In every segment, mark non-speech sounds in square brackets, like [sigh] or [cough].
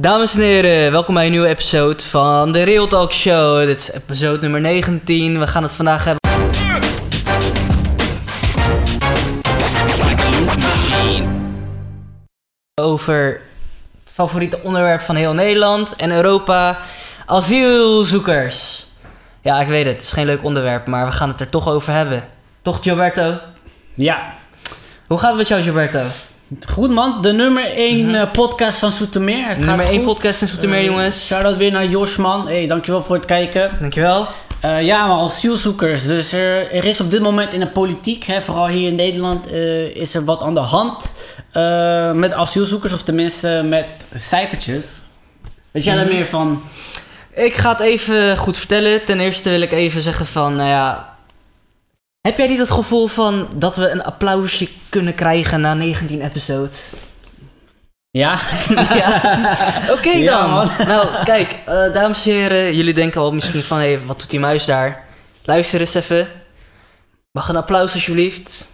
Dames en heren, welkom bij een nieuwe episode van de Real Talk Show. Dit is episode nummer 19. We gaan het vandaag hebben over het favoriete onderwerp van heel Nederland en Europa: asielzoekers. Ja, ik weet het, het is geen leuk onderwerp, maar we gaan het er toch over hebben. Toch, Gilberto? Ja, Hoe gaat het met jou, Gilberto? Goed man. De nummer 1 podcast van Soetermeer. Het Mhm. Nummer gaat 1 goed. podcast in Soetermeer, Eh, jongens. Shout-out weer naar Jos man. Hey, dankjewel voor het kijken. Dankjewel. Eh, ja, maar asielzoekers. Dus er, er is op dit moment in de politiek, hè, vooral hier in Nederland, eh, is er wat aan de hand eh, met asielzoekers. Of tenminste met cijfertjes. Weet jij daar Mhm. meer van? Ik ga het even goed vertellen. Ten eerste wil ik even zeggen van, nou ja... Heb jij niet het gevoel van dat we een applausje kunnen krijgen na 19 episodes? Ja? [laughs] ja. Oké dan. nou, kijk, eh, dames en heren, jullie denken al misschien van, hé, hey, wat doet die muis daar? Luister eens even. Mag een applaus alsjeblieft?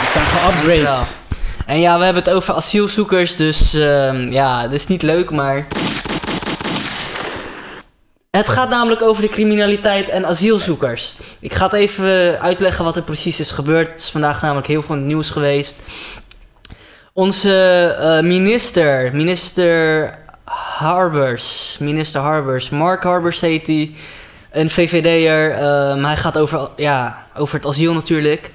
We zijn geupgrade. En ja, we hebben het over asielzoekers, dus ehm, ja, het is niet leuk, maar... Het gaat namelijk over de criminaliteit en asielzoekers. Ik ga het even uitleggen wat er precies is gebeurd. Het is vandaag namelijk heel veel nieuws geweest. Onze eh, minister, minister Harbers, minister Harbers, Mark Harbers heet hij. Een VVD'er. ehm, hij gaat over, ja, over het asiel natuurlijk.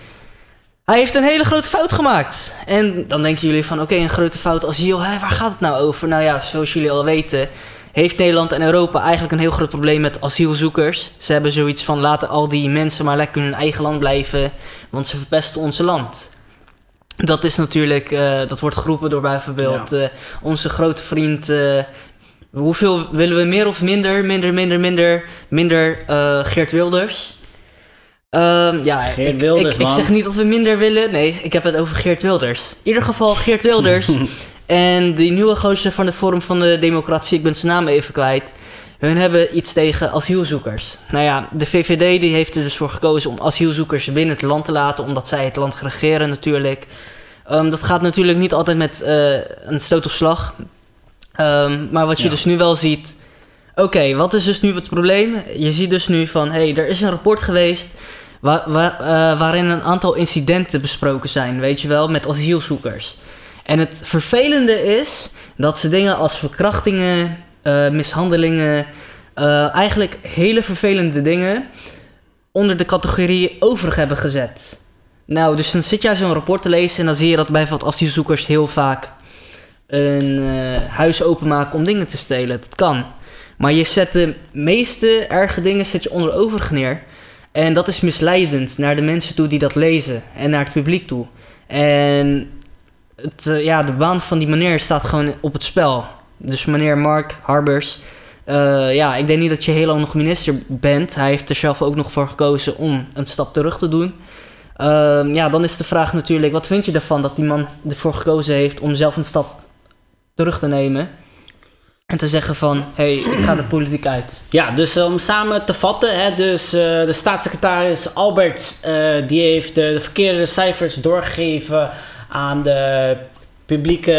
Hij heeft een hele grote fout gemaakt. En dan denken jullie van, oké, een grote fout asiel, waar gaat het nou over? Nou ja, zoals jullie al weten, heeft Nederland en Europa eigenlijk een heel groot probleem met asielzoekers. Ze hebben zoiets van, laten al die mensen maar lekker in hun eigen land blijven, want ze verpesten onze land. Dat is natuurlijk, eh, dat wordt geroepen door bijvoorbeeld eh, onze grote vriend... eh, hoeveel willen we meer of minder? Minder, minder, minder, minder Geert Wilders. Ehm, ja, Geert ik, Wilders, ik, ik zeg niet dat we minder willen. Nee, ik heb het over Geert Wilders. In ieder geval Geert Wilders. [laughs] en die nieuwe gozer van de Forum van de Democratie, ik ben zijn naam even kwijt. Hun hebben iets tegen asielzoekers. Nou ja, de VVD die heeft er dus voor gekozen om asielzoekers binnen het land te laten, omdat zij het land regeren natuurlijk. Ehm, dat gaat natuurlijk niet altijd met eh, een stoot of slag. Ehm, maar wat je Ja. dus nu wel ziet. Oké, wat is dus nu het probleem? Je ziet dus nu van, hé, hey, er is een rapport geweest wa- wa- eh, waarin een aantal incidenten besproken zijn, weet je wel, met asielzoekers. En het vervelende is dat ze dingen als verkrachtingen, eh, mishandelingen, eh, eigenlijk hele vervelende dingen onder de categorie overig hebben gezet. Nou, dus dan zit jij zo'n rapport te lezen en dan zie je dat bijvoorbeeld asielzoekers heel vaak een eh, huis openmaken om dingen te stelen. Dat kan. Maar je zet de meeste erge dingen zet je onder overig neer. En dat is misleidend naar de mensen toe die dat lezen en naar het publiek toe. En eh, ja, de baan van die meneer staat gewoon op het spel. Dus meneer Mark Harbers, eh, ja, ik denk niet dat je heel lang nog minister bent. Hij heeft er zelf ook nog voor gekozen om een stap terug te doen. Ehm, ja, dan is de vraag natuurlijk, wat vind je ervan dat die man ervoor gekozen heeft om zelf een stap terug te nemen? En te zeggen van, hé, hey, ik ga de politiek uit. Ja, dus eh, om samen te vatten, hè, dus de staatssecretaris Albert, die heeft de verkeerde cijfers doorgegeven aan de publieke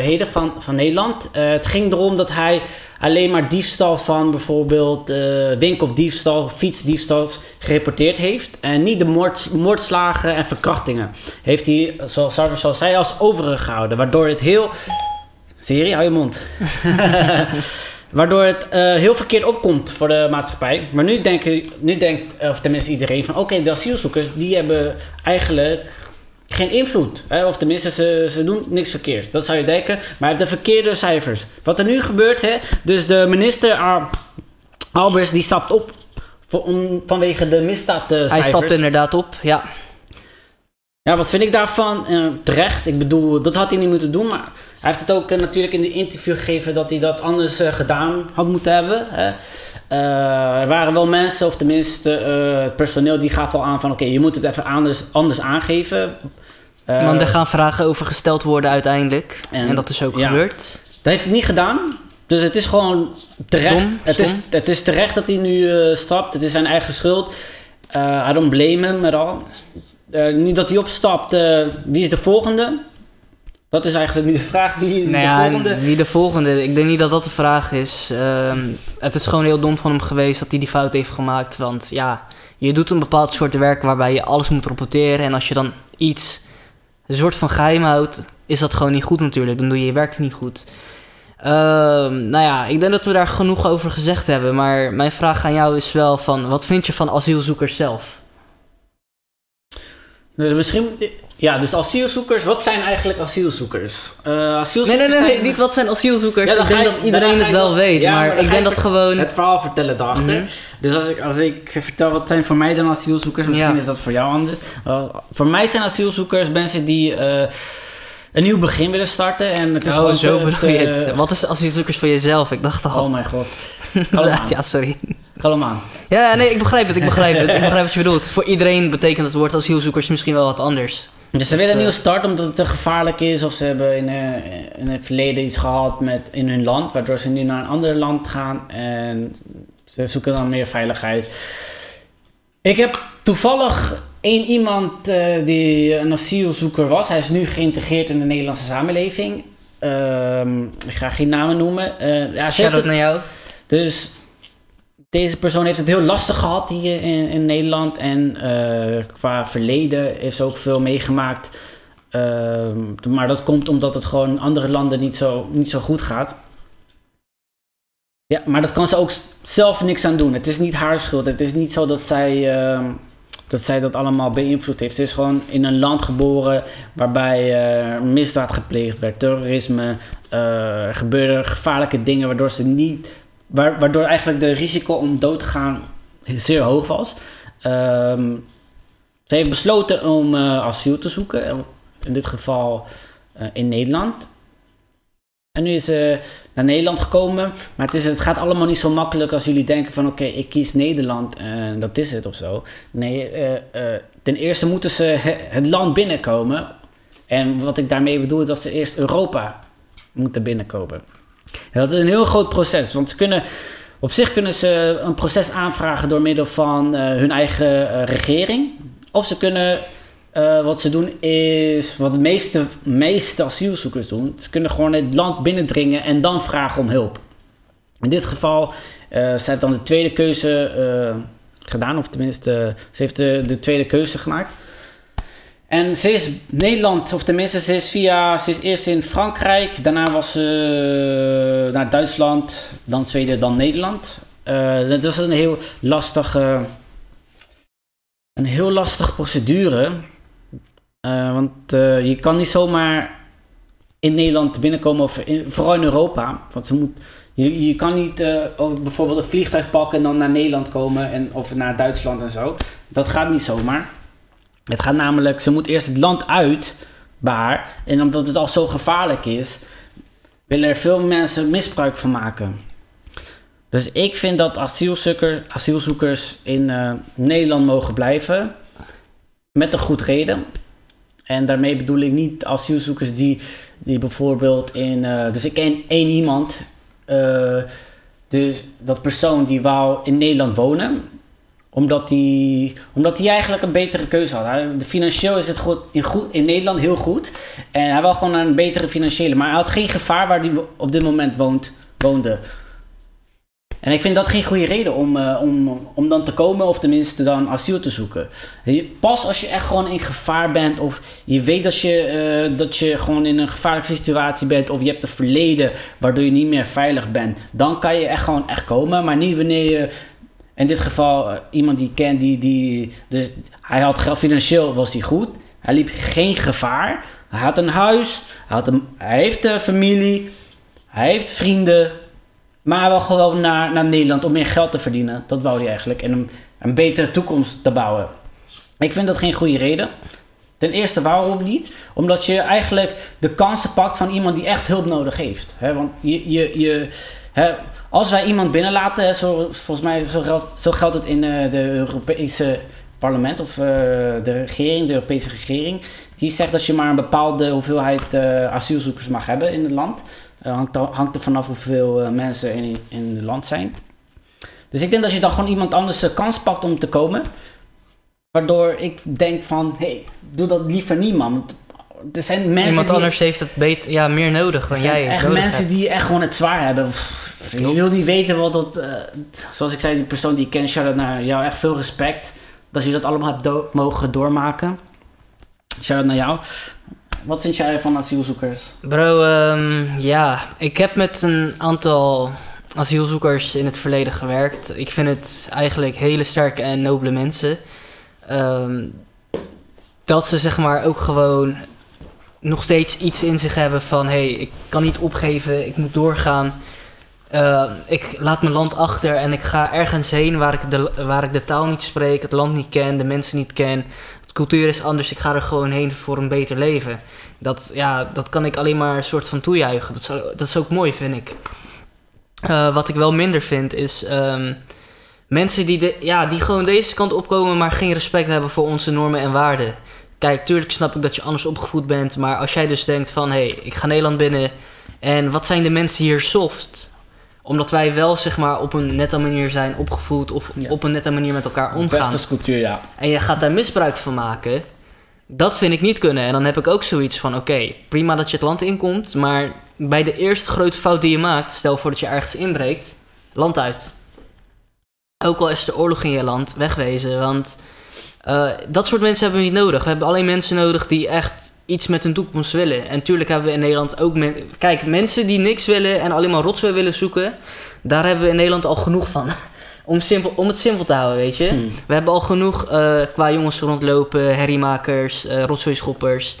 heden van, van Nederland. Eh, het ging erom dat hij alleen maar diefstal van bijvoorbeeld eh winkeldiefstal, fietsdiefstal gereporteerd heeft. En niet de moord, moordslagen en verkrachtingen. Heeft hij, zoals Sarver al zei, als overig gehouden. Waardoor het heel... Serie, hou je mond. [laughs] Waardoor het eh, heel verkeerd opkomt voor de maatschappij. Maar nu, denken, nu denkt, of tenminste iedereen van... Oké, de asielzoekers, die hebben eigenlijk geen invloed. Hè? Of tenminste, ze, ze doen niks verkeerd. Dat zou je denken. Maar hij heeft de verkeerde cijfers. Wat er nu gebeurt, hè? Dus de minister Ar- Albers, die stapt op... Voor, om, vanwege de misdaadcijfers. Hij stapt inderdaad op, ja. Ja, wat vind ik daarvan? Eh, terecht. Ik bedoel, dat had hij niet moeten doen. Maar hij heeft het ook eh, natuurlijk in de interview gegeven dat hij dat anders eh, gedaan had moeten hebben. Hè. Er waren wel mensen, of tenminste het personeel, die gaf al aan van... Oké, je moet het even anders, anders aangeven. Eh, Want er gaan vragen over gesteld worden uiteindelijk. En, En- dat is ook ja. gebeurd. Dat heeft hij niet gedaan. Dus het is gewoon terecht. Stom, het, is, het is terecht dat hij nu eh, stapt. Het is zijn eigen schuld. Eh I don't blame him at all. Nu dat hij opstapt, wie is de volgende? Dat is eigenlijk nu de vraag. Wie Nou de ja, volgende... wie de volgende? Ik denk niet dat dat de vraag is. Ehm, het is gewoon heel dom van hem geweest dat hij die fout heeft gemaakt. Want ja, je doet een bepaald soort werk waarbij je alles moet rapporteren. En als je dan iets een soort van geheim houdt, is dat gewoon niet goed natuurlijk. Dan doe je je werk niet goed. Ehm, nou ja, ik denk dat we daar genoeg over gezegd hebben. Maar mijn vraag aan jou is wel van, wat vind je van asielzoekers zelf? Dus misschien... Ja, dus asielzoekers. Wat zijn eigenlijk asielzoekers? Eh asielzoekers nee, nee, nee, niet wat zijn asielzoekers. Ja, ik denk ga dat ik- iedereen het ik wel weet. Ja, maar ik denk ik dat gewoon... Het verhaal vertellen daarachter. Mhm. Dus als ik, als ik vertel wat zijn voor mij dan asielzoekers, misschien Ja. is dat voor jou anders. Uh, voor mij zijn asielzoekers mensen die eh, een nieuw begin willen starten. En het is Oh, gewoon zo te- bedoel je het. Wat is asielzoekers voor jezelf? Ik dacht al. Oh mijn god. [laughs] ja, sorry. Kalm aan. Ja, nee, ik begrijp het, ik begrijp het. Ik begrijp wat je bedoelt. Voor iedereen betekent het woord asielzoekers misschien wel wat anders. Dus ze willen een eh, nieuwe start omdat het te gevaarlijk is. Of ze hebben in, eh, in het verleden iets gehad met, in hun land. Waardoor ze nu naar een ander land gaan. En ze zoeken dan meer veiligheid. Ik heb toevallig één iemand eh, die een asielzoeker was. Hij is nu geïntegreerd in de Nederlandse samenleving. Ehm, ik ga geen namen noemen. Eh, ja, ze het, naar jou. dus deze persoon heeft het heel lastig gehad hier in, Nederland. En eh, qua verleden is ook veel meegemaakt. Ehm, maar dat komt omdat het gewoon andere landen niet zo, niet zo goed gaat. Ja, maar dat kan ze ook zelf niks aan doen. Het is niet haar schuld. Het is niet zo dat zij, ehm, dat, zij dat allemaal beïnvloed heeft. Ze is gewoon in een land geboren waarbij eh, misdaad gepleegd werd, terrorisme. eh, gebeurden gevaarlijke dingen waardoor ze niet waardoor eigenlijk de risico om dood te gaan zeer hoog was. Ehm, ze heeft besloten om eh, asiel te zoeken. eh, In dit geval eh, in Nederland. En nu is ze naar Nederland gekomen. Maar het, is, het gaat allemaal niet zo makkelijk als jullie denken van... oké, ik kies Nederland en dat is het of zo. Nee, eh, eh, ten eerste moeten ze he- het land binnenkomen. En wat ik daarmee bedoel is dat ze eerst Europa moeten binnenkomen. Dat is een heel groot proces, want ze kunnen, op zich kunnen ze een proces aanvragen door middel van eh, hun eigen eh, regering. Of ze kunnen, eh, wat ze doen is, wat de meeste, meeste asielzoekers doen, ze kunnen gewoon het land binnendringen en dan vragen om hulp. In dit geval, eh ze dan de tweede keuze gedaan, of tenminste, ze heeft de tweede keuze gemaakt. En ze is Nederland, of tenminste, ze is via, ze is eerst in Frankrijk, daarna was ze naar Duitsland, dan Zweden, dan Nederland. Eh, dat was een heel lastige, een heel lastige procedure. Eh, want eh, je kan niet zomaar in Nederland binnenkomen, of in, vooral in Europa. Want ze moet, je, je kan niet eh, bijvoorbeeld een vliegtuig pakken en dan naar Nederland komen, en, of naar Duitsland en zo. Dat gaat niet zomaar. Het gaat namelijk, ze moet eerst het land uit haar. En omdat het al zo gevaarlijk is, willen er veel mensen misbruik van maken. Dus ik vind dat asielzoekers, asielzoekers in eh, Nederland mogen blijven. Met een goed reden. En daarmee bedoel ik niet asielzoekers die, die bijvoorbeeld in. eh, dus ik ken één iemand. eh, dus dat persoon die wou in Nederland wonen omdat hij, omdat hij eigenlijk een betere keuze had. Financieel is het goed in, goed in Nederland heel goed. En hij wil gewoon een betere financiële. Maar hij had geen gevaar waar hij op dit moment woont, woonde. En ik vind dat geen goede reden om, eh, om, om dan te komen of tenminste dan asiel te zoeken. Pas als je echt gewoon in gevaar bent of je weet dat je, eh, dat je gewoon in een gevaarlijke situatie bent of je hebt een verleden waardoor je niet meer veilig bent. Dan kan je echt gewoon echt komen, maar niet wanneer je in dit geval eh, iemand die ik ken, die, die, dus hij had geld, financieel was hij goed. Hij liep geen gevaar. Hij had een huis, hij, had een, hij heeft een familie, hij heeft vrienden. Maar wil gewoon naar, naar Nederland om meer geld te verdienen. Dat wou hij eigenlijk. En een, een betere toekomst te bouwen. Ik vind dat geen goede reden. Ten eerste, waarom niet? Omdat je eigenlijk de kansen pakt van iemand die echt hulp nodig heeft. Want je, je, je, hè, als wij iemand binnenlaten, hè, zo, volgens mij zo geldt, zo geldt het in eh, de Europese parlement of eh, de regering, de Europese regering. Die zegt dat je maar een bepaalde hoeveelheid eh, asielzoekers mag hebben in het land. Hangt, er, hangt er vanaf hoeveel mensen in, in het land zijn. Dus ik denk dat je dan gewoon iemand anders de kans pakt om te komen. Waardoor ik denk van, hé, hey, doe dat liever niet man. Er zijn mensen Iemand die... anders heeft het beter, ja, meer nodig dan jij. echt mensen hebt. die echt gewoon het zwaar hebben. Pff, Je wil niet weten wat dat... eh, zoals ik zei, die persoon die ik ken, shout-out naar jou. Echt veel respect. Dat je dat allemaal hebt mogen doormaken. Shout-out naar jou. Wat vind jij van asielzoekers? Bro, ehm, ja, ik heb met een aantal asielzoekers in het verleden gewerkt. Ik vind het eigenlijk hele sterke en nobele mensen. Ehm, dat ze zeg maar ook gewoon nog steeds iets in zich hebben van... hé, hey, ik kan niet opgeven, ik moet doorgaan. Eh, ik laat mijn land achter en ik ga ergens heen waar ik, de, waar ik de taal niet spreek, het land niet ken, de mensen niet ken. De cultuur is anders, ik ga er gewoon heen voor een beter leven. Dat, ja, dat kan ik alleen maar een soort van toejuichen. Dat is, dat is ook mooi, vind ik. Eh, wat ik wel minder vind is ehm, mensen die, de, ja, die gewoon deze kant opkomen, maar geen respect hebben voor onze normen en waarden. Kijk, tuurlijk snap ik dat je anders opgevoed bent, maar als jij dus denkt van hé, hey, ik ga Nederland binnen en wat zijn de mensen hier soft? Omdat wij wel zeg maar op een nette manier zijn opgevoed of Ja. op een nette manier met elkaar omgaan cultuur, ja. en je gaat daar misbruik van maken, dat vind ik niet kunnen. En dan heb ik ook zoiets van: oké, prima dat je het land inkomt, maar bij de eerste grote fout die je maakt, stel voor dat je ergens inbreekt, land uit. Ook al is er oorlog in je land, wegwezen. Want eh, dat soort mensen hebben we niet nodig. We hebben alleen mensen nodig die echt iets met hun toekomst willen. En tuurlijk hebben we in Nederland ook men Kijk, mensen die niks willen en alleen maar rotzooi willen zoeken, daar hebben we in Nederland al genoeg van. [laughs] Om, simpel, om het simpel te houden, weet je. Hm. We hebben al genoeg eh, qua jongens rondlopen, herriemakers, eh rotzooischoppers.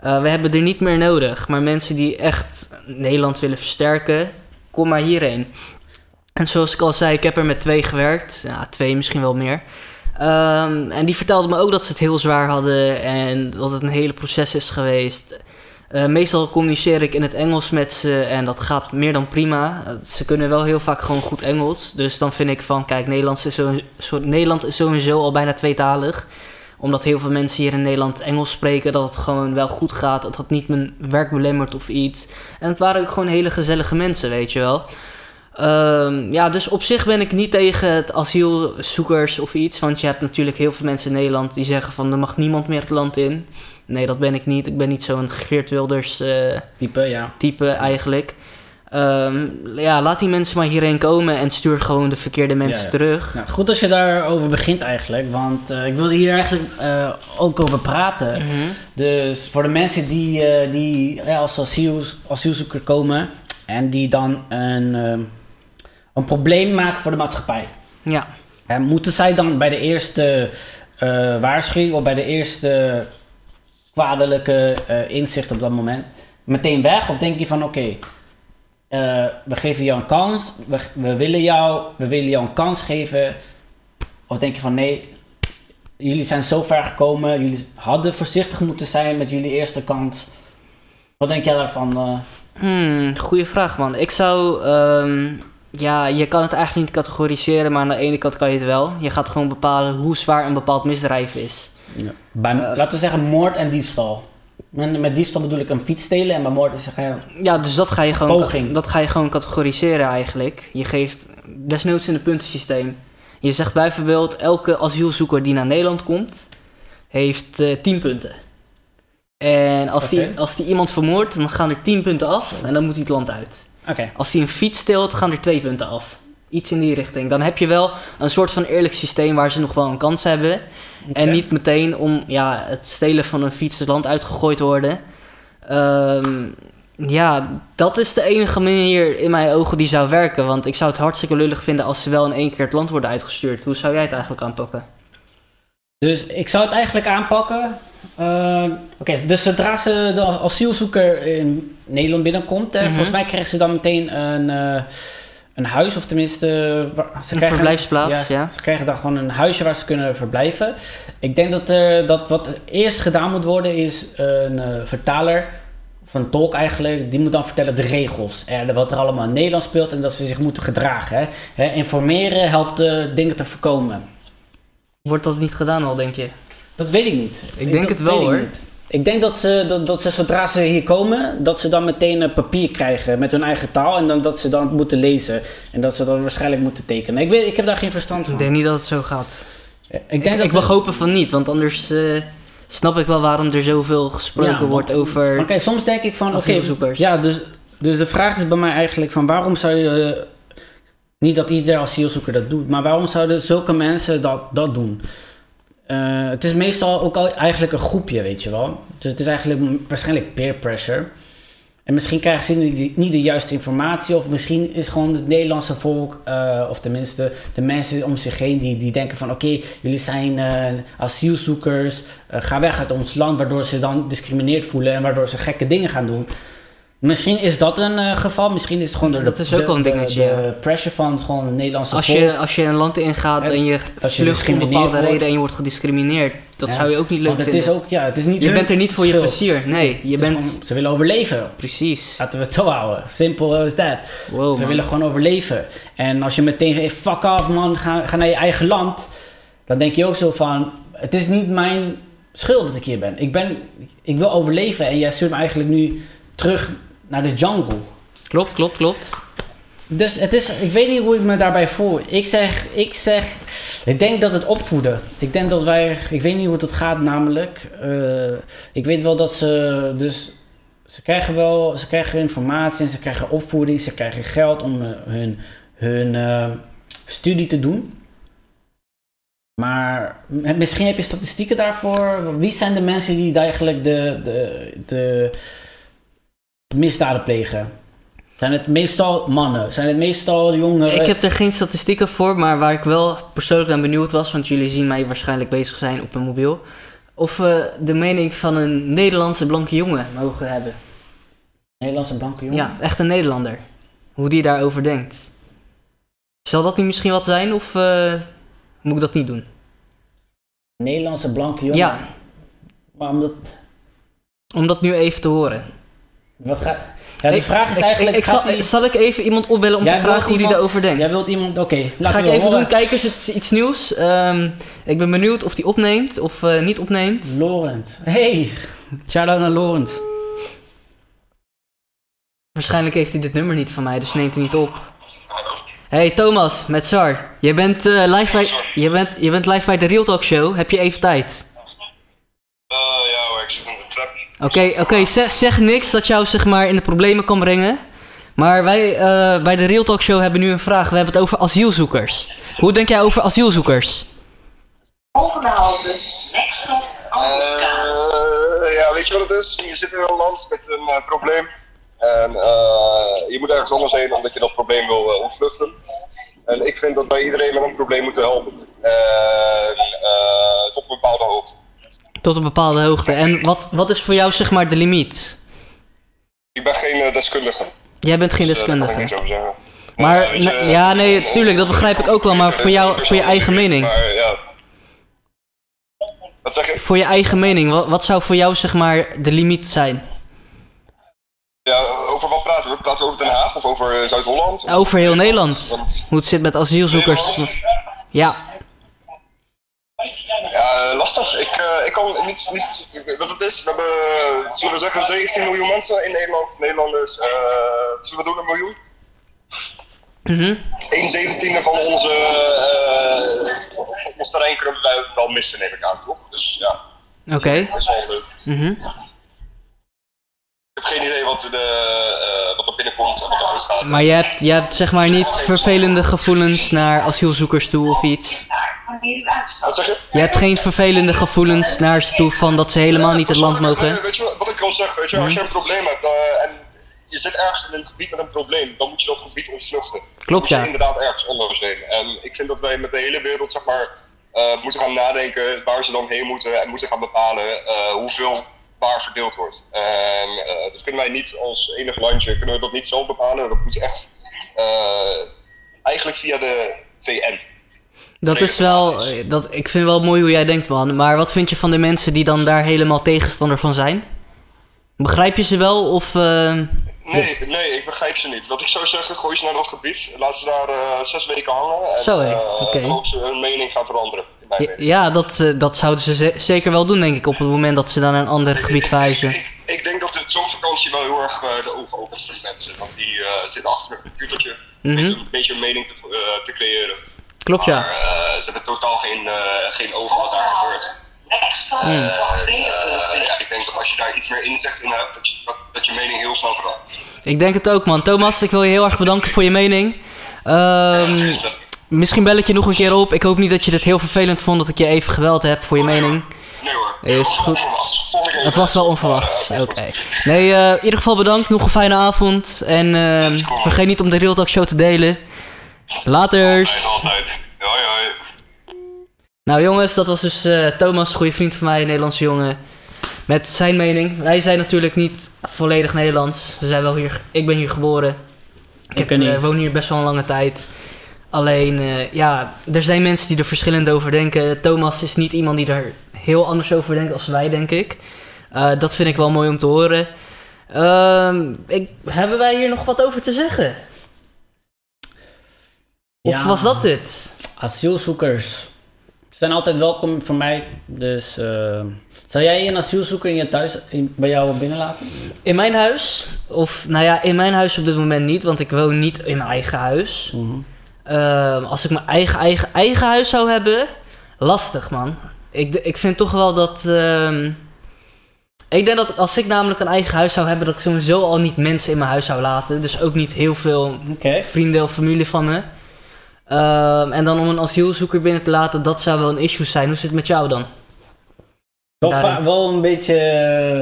Eh, we hebben er niet meer nodig. Maar mensen die echt Nederland willen versterken, kom maar hierheen. En zoals ik al zei, ik heb er met twee gewerkt. Ja, twee, misschien wel meer. Ehm, en die vertelden me ook dat ze het heel zwaar hadden en dat het een hele proces is geweest. Eh, meestal communiceer ik in het Engels met ze en dat gaat meer dan prima. Eh, ze kunnen wel heel vaak gewoon goed Engels. Dus dan vind ik van, kijk, is zo, Nederland is sowieso al bijna tweetalig. Omdat heel veel mensen hier in Nederland Engels spreken, dat het gewoon wel goed gaat. Dat het niet mijn werk belemmert of iets. En het waren ook gewoon hele gezellige mensen, weet je wel. Ehm, ja, dus op zich ben ik niet tegen het asielzoekers of iets. Want je hebt natuurlijk heel veel mensen in Nederland die zeggen van er mag niemand meer het land in. Nee, dat ben ik niet. Ik ben niet zo'n Geert Wilders eh, Type, ja. type eigenlijk. Ehm, ja, laat die mensen maar hierheen komen en stuur gewoon de verkeerde mensen ja. terug. Nou, goed als je daarover begint eigenlijk, want eh, ik wilde hier eigenlijk eh, ook over praten. Mhm. Dus voor de mensen die, die als asiel, asielzoeker komen en die dan een, ehm, een probleem maken voor de maatschappij. Ja. Moeten zij dan bij de eerste eh, waarschuwing of bij de eerste kwaadelijke eh, inzicht op dat moment meteen weg? Of denk je van oké, eh, we geven jou een kans, we, we, willen jou, we willen jou een kans geven? Of denk je van nee, jullie zijn zo ver gekomen, jullie hadden voorzichtig moeten zijn met jullie eerste kans? Wat denk jij daarvan? Hmm, goeie vraag, man. Ik zou. ehm, ja, je kan het eigenlijk niet categoriseren, maar aan de ene kant kan je het wel. Je gaat gewoon bepalen hoe zwaar een bepaald misdrijf is. bij, Eh, laten we zeggen moord en diefstal. Met, met diefstal bedoel ik een fiets stelen en bij moord is het Ja, dus dat ga je gewoon, Poging. dat ga je gewoon categoriseren eigenlijk. Je geeft desnoods in het puntensysteem. Je zegt bijvoorbeeld, elke asielzoeker die naar Nederland komt, heeft eh 10 punten. En als, die, als die iemand vermoordt, dan gaan er 10 punten af en dan moet hij het land uit. Als hij een fiets steelt, gaan er 2 punten af. Iets in die richting. Dan heb je wel een soort van eerlijk systeem waar ze nog wel een kans hebben. En niet meteen om ja, het stelen van een fiets het land uitgegooid te worden. Ehm, ja, dat is de enige manier in mijn ogen die zou werken. Want ik zou het hartstikke lullig vinden als ze wel in één keer het land worden uitgestuurd. Hoe zou jij het eigenlijk aanpakken? Dus ik zou het eigenlijk aanpakken. Eh, Oké, dus zodra ze de asielzoeker in Nederland binnenkomt, hè, Mhm. volgens mij krijgen ze dan meteen een, eh, een huis, of tenminste. waar- ze Een krijgen- verblijfsplaats, ja. Ze krijgen dan gewoon een huisje waar ze kunnen verblijven. Ik denk dat, er, dat wat eerst gedaan moet worden, is een eh, vertaler. Of een tolk eigenlijk, die moet dan vertellen de regels. En wat er allemaal in Nederland speelt en dat ze zich moeten gedragen. Hè. Hè, informeren helpt eh, dingen te voorkomen. Wordt dat niet gedaan al, denk je? Dat weet ik niet. Ik denk het wel, ik hoor. Ik denk dat ze, dat, dat ze zodra ze hier komen, dat ze dan meteen een papier krijgen met hun eigen taal. En dan dat ze dan moeten lezen. En dat ze dan waarschijnlijk moeten tekenen. Ik, weet, ik heb daar geen verstand van. Ik denk niet dat het zo gaat. ik Ik, denk ik, dat mag hopen van niet, want anders... eh, snap ik wel waarom er zoveel gesproken Ja, want- wordt over... Oké, soms denk ik van, oké, ja, dus, dus de vraag is bij mij eigenlijk van waarom zou je, eh, niet dat iedere asielzoeker dat doet, maar waarom zouden zulke mensen dat, dat doen? Eh, het is meestal ook al eigenlijk een groepje, weet je wel. Dus het is eigenlijk waarschijnlijk peer pressure. En misschien krijgen ze niet, de juiste informatie, of misschien is gewoon het Nederlandse volk, eh, of tenminste de mensen om zich heen, die, die denken van: oké, jullie zijn eh, asielzoekers, ga weg uit ons land, waardoor ze dan discrimineerd voelen en waardoor ze gekke dingen gaan doen. Misschien is dat een eh, geval, misschien is het gewoon door Dat de, is ook de- wel een de- dingetje, de, pressure van gewoon Nederlandse Als volk. je, als je een land ingaat En en je vlucht om bepaalde wordt. reden en je wordt gediscrimineerd, dat Ja, zou je ook niet leuk Want het vinden. is ook, ja, het is niet je bent er niet voor je plezier. Nee, je is bent... gewoon- ze willen overleven. Precies. Laten we het zo houden. Simpel that. Wow, ze man. willen gewoon overleven. En als je meteen zegt, fuck off man, ga, ga naar je eigen land. Dan denk je ook zo van, het is niet mijn schuld dat ik hier ben. Ik, ben, ik wil overleven en jij stuurt me eigenlijk nu terug naar de jungle. Klopt, klopt, klopt. Dus het is, ik weet niet hoe ik me daarbij voel. Ik zeg, ik zeg, ik denk dat het opvoeden. Ik denk dat wij, ik weet niet hoe het gaat namelijk. Eh, ik weet wel dat ze, dus ze krijgen wel, ze krijgen informatie en ze krijgen opvoeding, ze krijgen geld om eh, hun, hun eh, studie te doen. Maar misschien heb je statistieken daarvoor. Wie zijn de mensen die eigenlijk de, de, de misdaden plegen? Zijn het meestal mannen? Zijn het meestal jongeren? Ik heb er geen statistieken voor, maar waar ik wel persoonlijk naar benieuwd was, want jullie zien mij waarschijnlijk bezig zijn op een mobiel, of we de mening van een Nederlandse blanke jongen mogen hebben. Nederlandse blanke jongen? Ja, echt een Nederlander. Hoe die daarover denkt. Zal dat niet misschien wat zijn, of eh, moet ik dat niet doen? Nederlandse blanke jongen? Ja, Maar omdat... om dat nu even te horen. Wat. Ja, de Ik- vraag is eigenlijk... Ik, ik zal, die- zal ik even iemand opbellen om Jij te vragen hoe die iemand- daarover denkt? Jij wilt iemand... Oké, Ga laten ik we even horen. doen. Kijkers, het is iets nieuws. Ehm, ik ben benieuwd of die opneemt of eh, niet opneemt. Laurent. Hey! Shout-out naar Laurent. Waarschijnlijk heeft hij dit nummer niet van mij, dus neemt hij niet op. Hey Thomas, met Sar. Je bent, eh, live bij, je, bent, je bent live bij de Real Talk Show. Heb je even tijd? Eh, ja hoor, ik zit in de. Oké, oké. zeg, zeg niks dat jou zeg maar in de problemen kan brengen. Maar wij eh, bij de Real Talk Show hebben nu een vraag. We hebben het over asielzoekers. Hoe denk jij over asielzoekers? Volgende halte, Nextstop, Albertskade. Eh, ja, weet je wat het is? Je zit in een land met een eh, probleem. En eh, je moet ergens anders heen omdat je dat probleem wil ontvluchten. En ik vind dat wij iedereen met een probleem moeten helpen. En eh, tot een bepaalde hoogte. Tot een bepaalde hoogte. En wat, wat is voor jou zeg maar de limiet? Ik ben geen eh, deskundige. Jij bent geen dus, eh, daar kan ik deskundige. niks over zeggen. Maar, je, ne- ja, nee, eh, tuurlijk, dat begrijp ik ook wel, maar voor jou- voor je eigen mening. Maar ja. Wat zeg je? Voor je eigen mening, wat, wat zou voor jou zeg maar de limiet zijn? Ja, over wat praten we? Praten we over Den Haag of over eh, Zuid-Holland? Over heel Nederland. Want- Hoe het zit met asielzoekers. Nederland? Ja, Ja, lastig. Ik, eh, ik kan niet, niet. Wat het is, we hebben, zullen we zeggen, 17 miljoen mensen in Nederland. Nederlanders, eh, zullen we doen een miljoen? mhm. 1 zeventiende van onze, uh, van ons terrein kunnen wel missen, neem ik aan, toch? Dus ja, oké. dat is wel leuk. mhm. Ik heb geen idee wat, de, eh, wat er binnenkomt en wat er uitgaat. Maar je hebt, je hebt zeg maar niet vervelende gevoelens naar asielzoekers toe of iets. Wat zeg je? Je hebt geen vervelende gevoelens naar ze toe van dat ze helemaal niet het land mogen. Weet je wat- ik al zeg, weet je, als je een probleem hebt eh, en je zit ergens in een gebied met een probleem, dan moet je dat gebied ontvluchten. Klopt, ja. je inderdaad ergens anders heen. En ik vind dat wij met de hele wereld, zeg maar, eh, moeten gaan nadenken waar ze dan heen moeten en moeten gaan bepalen hoeveel waar verdeeld wordt. En eh, dat kunnen wij niet als enig landje, kunnen we dat niet zelf bepalen. Dat moet echt eh, eigenlijk via de VN. Dat is wel, eh, dat, ik vind wel mooi hoe jij denkt man. Maar wat vind je van de mensen die dan daar helemaal tegenstander van zijn? Begrijp je ze wel of... Nee, nee, ik begrijp ze niet. Wat ik zou zeggen, gooi ze naar dat gebied, laat ze daar zes weken hangen en Zo, dan ze hun mening gaan veranderen. In mijn ja, ja, dat, eh, dat zouden ze ze- zeker wel doen denk ik op het moment dat ze dan naar een ander gebied verhuizen. Ik, [laughs] ik denk dat zo'n vakantie wel heel erg uh, de ogen opent voor die mensen. Want die eh, zitten achter een computertje Mhm. een beetje een mening te, eh, te creëren. Klopt ja. Maar eh, ze hebben totaal geen, eh, geen oog wat daar gebeurt. Stop, Mm. Eh, ja, ik denk dat als je daar iets meer inzicht in hebt, dat je, dat, dat je mening heel snel verandert. Ik denk het ook, man. Thomas, ik wil je heel erg bedanken voor je mening. Ehm, Precies, dat- misschien bel ik je nog een keer op. Ik hoop niet dat je dit heel vervelend vond dat ik je even geweld heb voor je mening. Nee hoor. Is dat was wel goed. Het was wel onverwachts. Oké. Nee, eh, in ieder geval bedankt. Nog een fijne avond. En ehm, cool. vergeet niet om de Real Talk Show te delen. Laters. Altijd, altijd. Hoi hoi. Nou jongens, dat was dus eh, Thomas, goede vriend van mij, een Nederlandse jongen. Met zijn mening. Wij zijn natuurlijk niet volledig Nederlands. We zijn wel hier. Ik ben hier geboren. Ik heb, niet. eh, woon hier best wel een lange tijd. Alleen, eh, ja, er zijn mensen die er verschillend over denken. Thomas is niet iemand die er heel anders over denkt als wij, denk ik. Eh, dat vind ik wel mooi om te horen. Ehm, ik, hebben wij hier nog wat over te zeggen? Of Ja. was dat dit? Asielzoekers zijn altijd welkom voor mij. Dus eh, zou jij een asielzoeker in je thuis in, bij jou binnenlaten? In mijn huis? Of, nou ja, in mijn huis op dit moment niet, want ik woon niet in mijn eigen huis. Ehm, als ik mijn eigen, eigen, eigen huis zou hebben, lastig man. Ik, ik vind toch wel dat. ehm, ik denk dat als ik namelijk een eigen huis zou hebben, dat ik sowieso al niet mensen in mijn huis zou laten. Dus ook niet heel veel vrienden of familie van me. Ehm, en dan om een asielzoeker binnen te laten, dat zou wel een issue zijn. Hoe zit het met jou dan? Wel, wel een beetje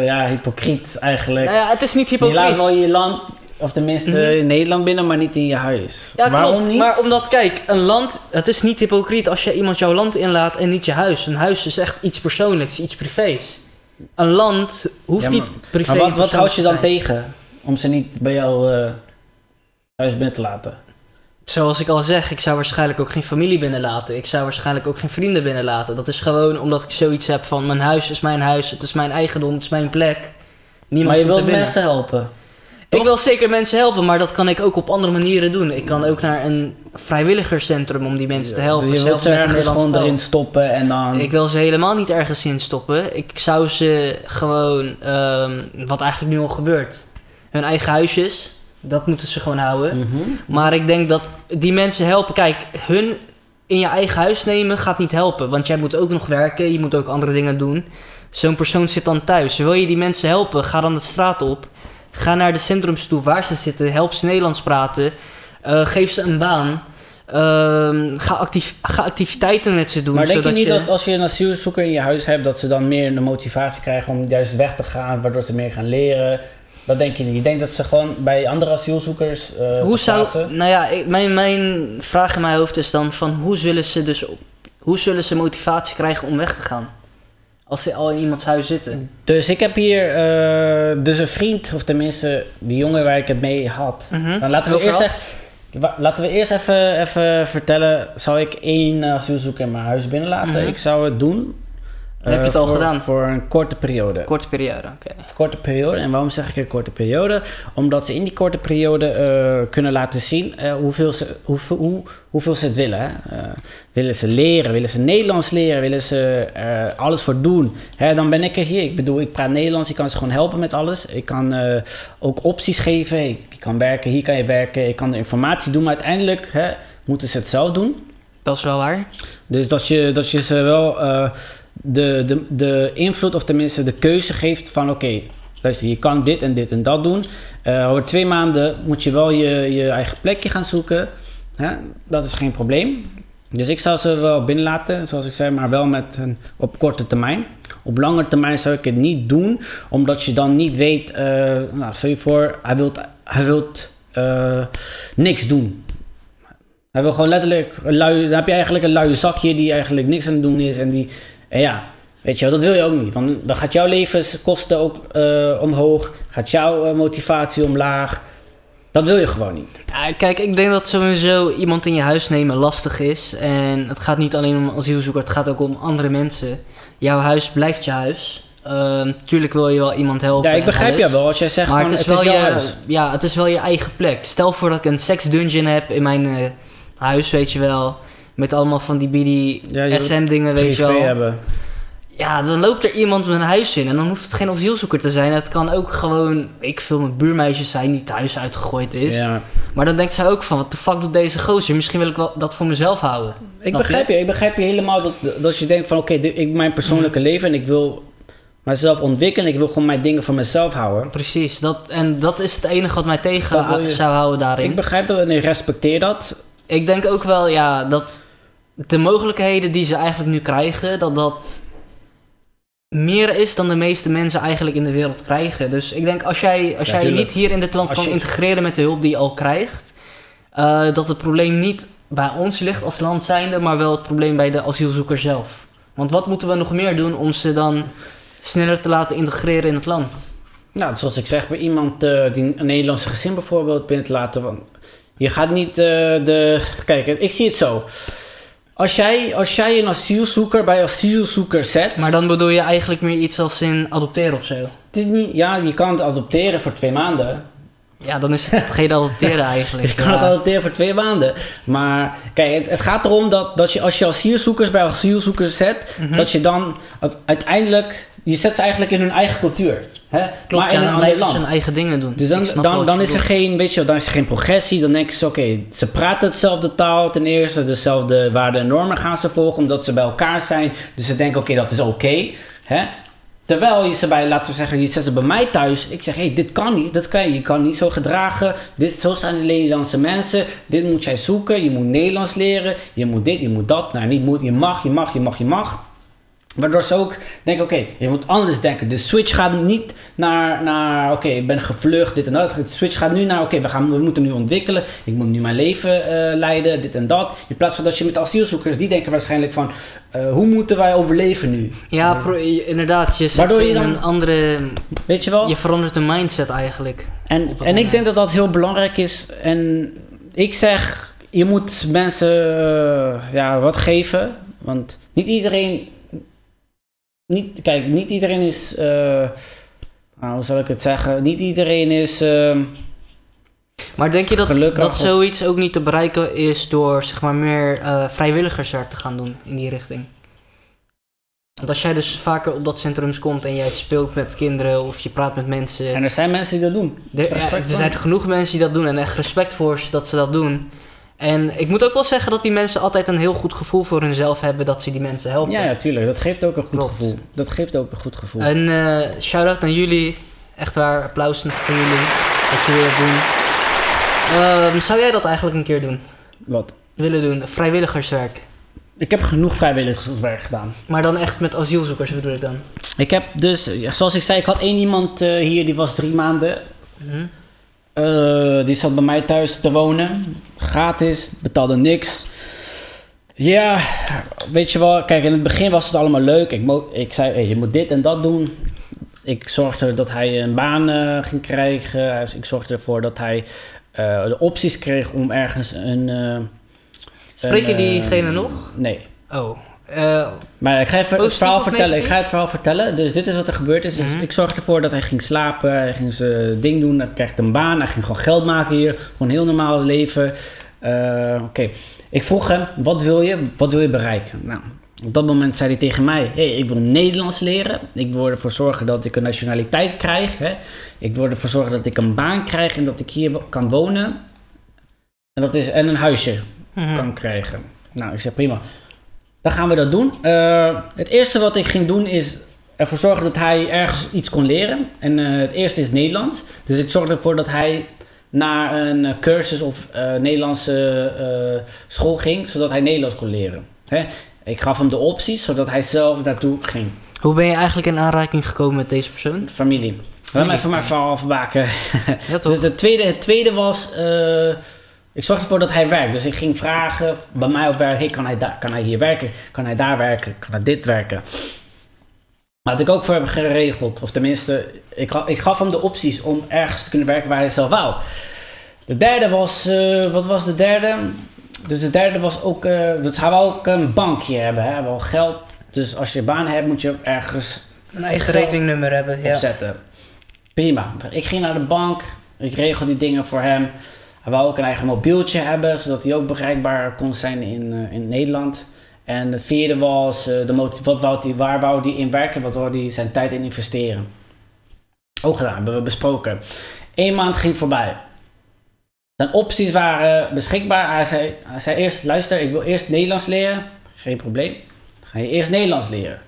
ja, hypocriet eigenlijk. Nou ja, het is niet je laat hypocriet. wel je land, of tenminste Mhm. in Nederland binnen, maar niet in je huis. Ja, Waarom klopt. niet? Maar omdat, kijk, een land, het is niet hypocriet als je iemand jouw land inlaat en niet je huis. Een huis is echt iets persoonlijks, iets privés. Een land hoeft Ja, maar- niet privé maar wat, wat houd je dan tegen om ze niet bij jou eh, huis binnen te laten? Zoals ik al zeg, ik zou waarschijnlijk ook geen familie binnenlaten. Ik zou waarschijnlijk ook geen vrienden binnenlaten. Dat is gewoon omdat ik zoiets heb van, mijn huis is mijn huis, het is mijn eigendom, het is mijn plek. Niemand maar je wilt mensen helpen. Ik wil zeker mensen helpen, maar dat kan ik ook op andere manieren doen. Ik kan ook naar een vrijwilligerscentrum om die mensen te helpen. Dus je wilt ze ergens gewoon erin stoppen en dan... Ik wil ze helemaal niet ergens in stoppen. Ik zou ze gewoon, ehm, wat eigenlijk nu al gebeurt, hun eigen huisjes, dat moeten ze gewoon houden. Mhm. Maar ik denk dat die mensen helpen. Kijk, hun in je eigen huis nemen gaat niet helpen. Want jij moet ook nog werken, je moet ook andere dingen doen. Zo'n persoon zit dan thuis. Wil je die mensen helpen, ga dan de straat op. Ga naar de centrums toe waar ze zitten. Help ze Nederlands praten. Eh, geef ze een baan. Ehm, ga, actief, ga activiteiten met ze doen. Maar denk je niet dat als je een asielzoeker in je huis hebt, dat ze dan meer de motivatie krijgen om juist weg te gaan, waardoor ze meer gaan leren? Dat denk je niet. Je denkt dat ze gewoon bij andere asielzoekers. eh, Hoe zou, nou ja, ik- mijn, mijn vraag in mijn hoofd is dan van hoe zullen ze dus hoe zullen ze motivatie krijgen om weg te gaan? Als ze al in iemands huis zitten. Dus ik heb hier eh, dus een vriend, of tenminste die jongen waar ik het mee had. Mhm. Dan laten we eerst echt, laten we eerst even, even vertellen. Zou ik één asielzoeker in mijn huis binnenlaten? Mhm. Ik zou het doen. Heb je eh, het al voor- gedaan? Voor een korte periode. Korte periode, oké. korte periode. En waarom zeg ik een korte periode? Omdat ze in die korte periode eh, kunnen laten zien eh, hoeveel, ze, hoeveel, hoe, hoeveel ze het willen. Hè? Eh, willen ze leren? Willen ze Nederlands leren? Willen ze alles voor doen? Hè, dan ben ik er hier. Ik bedoel, ik praat Nederlands. Ik kan ze gewoon helpen met alles. Ik kan eh, ook opties geven. Hey, je kan werken, hier kan je werken. Ik kan de informatie doen. Maar uiteindelijk hè, moeten ze het zelf doen. Dat is wel waar. Dus dat je, dat je ze wel eh, de, de, de invloed, of tenminste de keuze geeft van oké, luister, je kan dit en dit en dat doen. Eh, over twee maanden moet je wel je, je eigen plekje gaan zoeken. Hè? Dat is geen probleem. Dus ik zou ze wel binnenlaten, zoals ik zei, maar wel met een, op korte termijn. Op lange termijn zou ik het niet doen, omdat je dan niet weet, eh, nou, stel je voor, hij wilt, hij wilt eh, niks doen. Hij wil gewoon letterlijk, lui, dan heb je eigenlijk een luie zakje die eigenlijk niks aan het doen is. En die, en ja, weet je wel, dat wil je ook niet. Want dan gaat jouw levenskosten ook eh, omhoog, gaat jouw eh, motivatie omlaag. Dat wil je gewoon niet. Ja, kijk, ik denk dat sowieso iemand in je huis nemen lastig is. En het gaat niet alleen om asielzoeker, het gaat ook om andere mensen. Jouw huis blijft je huis. Ehm, tuurlijk wil je wel iemand helpen. Ja, ik begrijp jou wel als jij zegt Maar van het is, wel je, huis. ja, het is wel je eigen plek. Stel voor dat ik een sex dungeon heb in mijn eh, huis, weet je wel. Met allemaal van die Ja, je BD-SM dingen, weet je wel. hebben. Ja, dan loopt er iemand mijn huis in en dan hoeft het geen asielzoeker te zijn. Het kan ook gewoon, ik veel, mijn buurmeisje zijn die het huis uitgegooid is. Ja. Maar dan denkt zij ook van, wat de fuck doet deze gozer? Misschien wil ik wel dat voor mezelf houden. Ik Snap begrijp je? ik begrijp je helemaal dat, dat je denkt van oké, ik mijn persoonlijke leven en ik wil mijzelf ontwikkelen. Ik wil gewoon mijn dingen voor mezelf houden. Precies, dat, en dat is het enige wat mij tegen zou houden daarin. Ik begrijp dat en ik respecteer dat. Ik denk ook wel, ja, dat de mogelijkheden die ze eigenlijk nu krijgen, dat dat meer is dan de meeste mensen eigenlijk in de wereld krijgen. Dus ik denk, als jij, als Ja, jij je niet hier in dit land Als kan je- integreren met de hulp die je al krijgt, eh, dat het probleem niet bij ons ligt als land zijnde, maar wel het probleem bij de asielzoeker zelf. Want wat moeten we nog meer doen om ze dan sneller te laten integreren in het land? Nou, zoals ik zeg, bij iemand eh, die een Nederlandse gezin bijvoorbeeld binnen te laten. Want je gaat niet eh, de. Kijk, ik zie het zo. Als jij, als jij een asielzoeker bij asielzoeker zet. Maar dan bedoel je eigenlijk meer iets als in adopteren of zo. Het is niet, ja, je kan het adopteren voor twee maanden. Ja, dan is het geen adopteren eigenlijk. [laughs] Je kan Ja. het adopteren voor twee maanden. Maar kijk, het, het gaat erom dat, dat je als je asielzoekers bij asielzoekers zet, Mhm. dat je dan uiteindelijk, je zet ze eigenlijk in hun eigen cultuur. Hè? Klopt, maar ja, in een ander land. hun eigen dingen doen. Dus dan, dan, dan is er geen, weet je, dan is er geen progressie. Dan denken ze, oké, ze praten hetzelfde taal ten eerste, dezelfde waarden en normen gaan ze volgen, omdat ze bij elkaar zijn. Dus ze denken, oké, dat is oké. hè? Terwijl je ze bij, laten we zeggen, je zet ze bij mij thuis. Ik zeg, hé, hey, dit kan niet, dat kan je. Je kan niet zo gedragen. Dit, zo zijn de Nederlandse mensen. Dit moet jij zoeken. Je moet Nederlands leren. Je moet dit, je moet dat. Nou, niet moet, je mag, je mag, je mag, je mag. Waardoor ze ook denken, oké, je moet anders denken. De switch gaat niet naar, naar oké, ik ben gevlucht, dit en dat. De switch gaat nu naar, oké, we gaan we moeten nu ontwikkelen. Ik moet nu mijn leven eh, leiden, dit en dat. In plaats van dat je met asielzoekers, die denken waarschijnlijk van, eh, hoe moeten wij overleven nu? Ja, inderdaad. Je zet Waardoor je in dan- een andere... Weet je wel? Je verandert de mindset eigenlijk. En, en ik denk dat dat heel belangrijk is. En ik zeg, je moet mensen eh, ja, wat geven. Want niet iedereen. Niet, kijk, niet iedereen is. eh, nou, hoe zal ik het zeggen? Niet iedereen is. ehm, Maar denk je dat, Gelukkig dat zoiets ook niet te bereiken is door zeg maar meer eh, vrijwilligerswerk te gaan doen in die richting? Want als jij dus vaker op dat centrums komt en jij speelt met kinderen of je praat met mensen. en er zijn mensen die dat doen. Er, ja, respect er zijn genoeg mensen die dat doen en echt respect voor ze dat ze dat doen. En ik moet ook wel zeggen dat die mensen altijd een heel goed gevoel voor hunzelf hebben dat ze die mensen helpen. Ja, ja, tuurlijk. Dat geeft ook een goed Klopt. gevoel. Dat geeft ook een goed gevoel. En eh shout-out naar jullie. Echt waar, applaus voor jullie. Dat jullie dat doen. Ehm, zou jij dat eigenlijk een keer doen? Wat? Willen doen? Vrijwilligerswerk. Ik heb genoeg vrijwilligerswerk gedaan. Maar dan echt met asielzoekers bedoel ik dan. Ik heb dus, zoals ik zei, ik had één iemand eh, hier die was drie maanden. Mhm. Eh, die zat bij mij thuis te wonen. Gratis, betaalde niks. Ja, weet je wel, kijk, in het begin was het allemaal leuk. Ik, ik zei, hey, je moet dit en dat doen. Ik zorgde dat hij een baan eh, ging krijgen. Dus ik zorgde ervoor dat hij eh, de opties kreeg om ergens een... Spreek je diegene nog? Nee. Oh. Eh, Maar ik ga even het verhaal vertellen. Ik ga het verhaal vertellen. Dus dit is wat er gebeurd is. Dus Mhm. ik zorgde ervoor dat hij ging slapen. Hij ging zijn ding doen. Hij kreeg een baan. Hij ging gewoon geld maken hier. Gewoon een heel normaal leven. Eh, Oké. Ik vroeg hem, wat wil je? Wat wil je bereiken? Nou, op dat moment zei hij tegen mij, hey, ik wil Nederlands leren. Ik wil ervoor zorgen dat ik een nationaliteit krijg. Hè? Ik wil ervoor zorgen dat ik een baan krijg en dat ik hier kan wonen. En, dat is, en een huisje mhm. kan krijgen. Nou, ik zeg prima. Dan gaan we dat doen. Eh, het eerste wat ik ging doen is ervoor zorgen dat hij ergens iets kon leren. En eh, het eerste is Nederlands. Dus ik zorgde ervoor dat hij naar een eh, cursus of Nederlandse school ging, zodat hij Nederlands kon leren. Hè? Ik gaf hem de opties, zodat hij zelf daartoe ging. Hoe ben je eigenlijk in aanraking gekomen met deze persoon? Familie. Laat me even mijn verhaal afmaken. Ja [laughs] toch? Dus de tweede, het tweede was, ik zorgde ervoor dat hij werkt. Dus ik ging vragen bij mij op werk, hey, kan, hij daar, kan hij hier werken? Kan hij daar werken? Kan hij dit werken? Maar had ik ook voor hem geregeld. Of tenminste, ik, ik gaf hem de opties om ergens te kunnen werken waar hij zelf wou. De derde was, eh, wat was de derde? Dus de derde was ook, eh dus hij wou ook een bankje hebben, hè? Hij wou geld. Dus als je een baan hebt, moet je ergens Een eigen rekeningnummer hebben, ja. opzetten. Prima. Ik ging naar de bank. Ik regel die dingen voor hem. Hij wou ook een eigen mobieltje hebben, zodat hij ook bereikbaar kon zijn in, eh, in Nederland. En het vierde was, eh, de motiv- wat wou hij, waar wou hij in werken, wat wou hij zijn tijd in investeren. Ook gedaan, hebben we besproken. Eén maand ging voorbij. Zijn opties waren beschikbaar. Hij zei, hij zei eerst, luister, ik wil eerst Nederlands leren. Geen probleem. Ga je eerst Nederlands leren.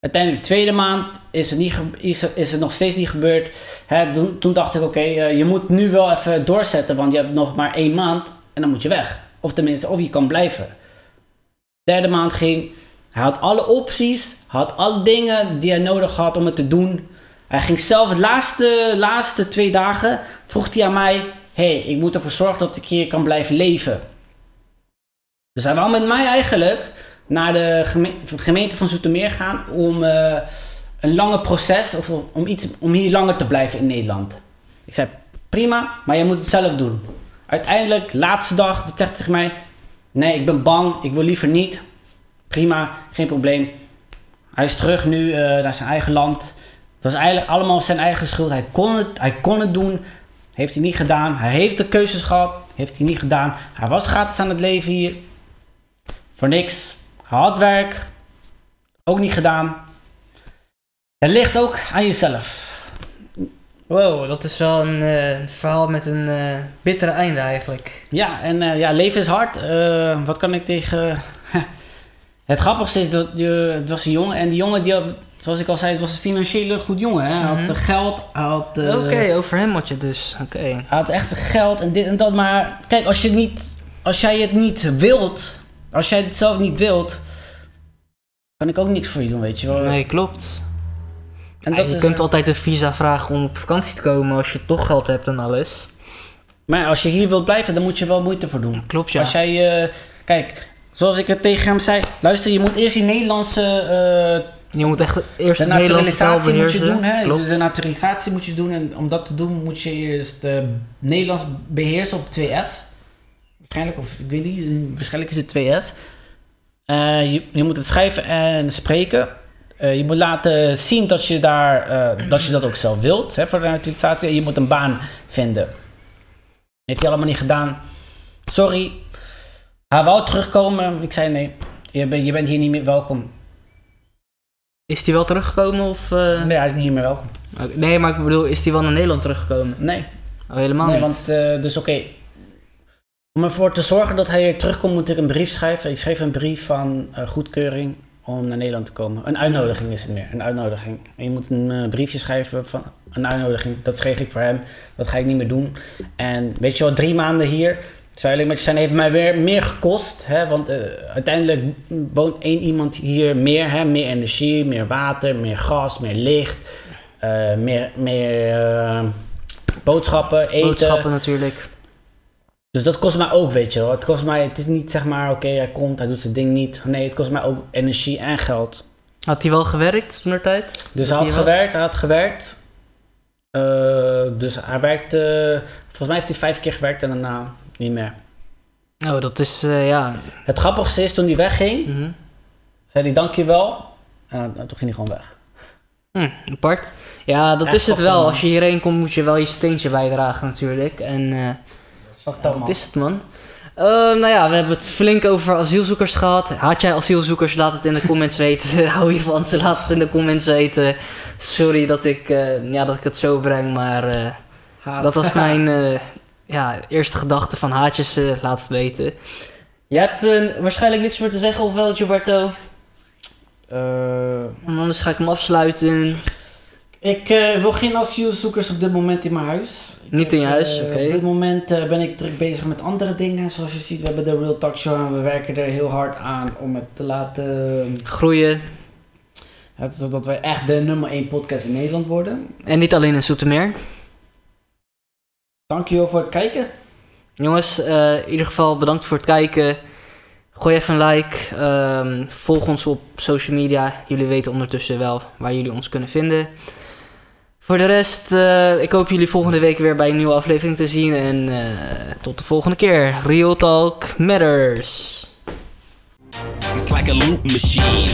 Uiteindelijk, de tweede maand, is het, niet is is het nog steeds niet gebeurd. Hè, toen, toen dacht ik, oké, eh, je moet nu wel even doorzetten, want je hebt nog maar één maand en dan moet je weg. Of tenminste, of je kan blijven. Derde maand ging, hij had alle opties, had alle dingen die hij nodig had om het te doen. Hij ging zelf de laatste, laatste twee dagen, vroeg hij aan mij, hey, ik moet ervoor zorgen dat ik hier kan blijven leven. Dus hij wou met mij eigenlijk naar de geme- gemeente van Zoetermeer gaan om eh, een lange proces, of om, iets, om hier langer te blijven in Nederland. Ik zei, prima, maar jij moet het zelf doen. Uiteindelijk, laatste dag, zegt tegen mij, nee, ik ben bang, ik wil liever niet. Prima, geen probleem. Hij is terug nu eh, naar zijn eigen land. Het was eigenlijk allemaal zijn eigen schuld. Hij kon, het, hij kon het doen. Heeft hij niet gedaan. Hij heeft de keuzes gehad. Heeft hij niet gedaan. Hij was gratis aan het leven hier. Voor niks. Had werk. Ook niet gedaan. Het ligt ook aan jezelf. Wow, dat is wel een eh, verhaal met een eh, bittere einde eigenlijk. Ja, en eh, ja, leven is hard. Wat kan ik tegen... het grappigste is dat je, het was een jongen. En die jongen, die had, zoals ik al zei, het was een financieel goed jongen. Hè? Hij had eh, geld. Hij had... Oké, over hem had je dus. Oké. Hij had echt geld en dit en dat. Maar kijk, als, je niet, als jij het niet wilt, als jij het zelf niet wilt, kan ik ook niks voor je doen, weet je wel. Nee, klopt. en dat je is, kunt altijd een visa vragen om op vakantie te komen als je toch geld hebt en alles. Maar als je hier wilt blijven, dan moet je wel moeite voor doen. Klopt, ja. Als jij, eh, kijk, zoals ik het tegen hem zei, luister, je moet eerst die Nederlandse eh, Je moet echt eerst de naturalisatie moet je doen, hè? Klopt. De naturalisatie moet je doen en om dat te doen moet je eerst eh, Nederlands beheersen op 2F. Waarschijnlijk, of ik weet niet, waarschijnlijk is het 2F. Eh, je, je moet het schrijven en spreken. Eh, je moet laten zien dat je, daar, eh, dat, je dat ook zelf wilt hè, voor de naturalisatie. En je moet een baan vinden. Heeft hij allemaal niet gedaan. Sorry. Hij wou terugkomen. Ik zei nee. Je, bent- je bent hier niet meer welkom. Is die wel teruggekomen of... Nee, hij is niet meer welkom. Nee, maar ik bedoel, is die wel naar Nederland teruggekomen? Nee. Oh, helemaal nee, niet. want dus oké. Om ervoor te zorgen dat hij weer terugkomt, moet ik een brief schrijven. Ik schreef een brief van eh, goedkeuring om naar Nederland te komen. Een uitnodiging is het meer, een uitnodiging. En je moet een eh, briefje schrijven van een uitnodiging. Dat schreef ik voor hem. Dat ga ik niet meer doen. En weet je wat, drie maanden hier, je zijn, heeft mij weer meer gekost. Hè? Want eh, uiteindelijk woont één iemand hier meer. Hè? Meer energie, meer water, meer gas, meer licht. meer meer boodschappen, eten. Boodschappen natuurlijk. Dus dat kost mij ook, weet je wel. Het kost mij, het is niet zeg maar, oké, hij komt, hij doet zijn ding niet. Nee, het kost mij ook energie en geld. Had hij wel gewerkt toen tijd? Dus hij had gewerkt, hij had gewerkt. Eh, dus hij werkte, volgens mij heeft hij vijf keer gewerkt en daarna niet meer. Oh, dat is, eh, ja... Het grappigste is, toen hij wegging, mhm. zei hij dankjewel. En toen ging hij gewoon weg. Hm, apart. Ja, dat Echt is het wel. man. Als je hierheen komt, moet je wel je steentje bijdragen natuurlijk. En eh, Dat is het, man. Eh, nou ja, we hebben het flink over asielzoekers gehad. Haat jij asielzoekers? Laat het in de comments [laughs] weten. [laughs] Hou je van ze? Laat het in de comments weten. Sorry dat ik, eh, ja, dat ik het zo breng, maar eh, dat was [laughs] mijn ja, eerste gedachte van haatjes. laat het weten. Je hebt waarschijnlijk niks meer te zeggen, of wel, Gilberto? En anders ga ik hem afsluiten. Ik eh, wil geen asielzoekers op dit moment in mijn huis. Ik Niet in je huis, eh, oké. Op dit moment eh, ben ik druk bezig met andere dingen. Zoals je ziet, we hebben de Real Talk Show en we werken er heel hard aan om het te laten... Groeien. Het, zodat we echt de nummer 1 podcast in Nederland worden. En niet alleen in Zoetermeer. Dankjewel voor het kijken. Jongens, in ieder geval bedankt voor het kijken. Gooi even een like. ehm, volg ons op social media. Jullie weten ondertussen wel waar jullie ons kunnen vinden. Voor de rest, eh, ik hoop jullie volgende week weer bij een nieuwe aflevering te zien. En eh, tot de volgende keer. Real Talk Matters. It's like a loop machine.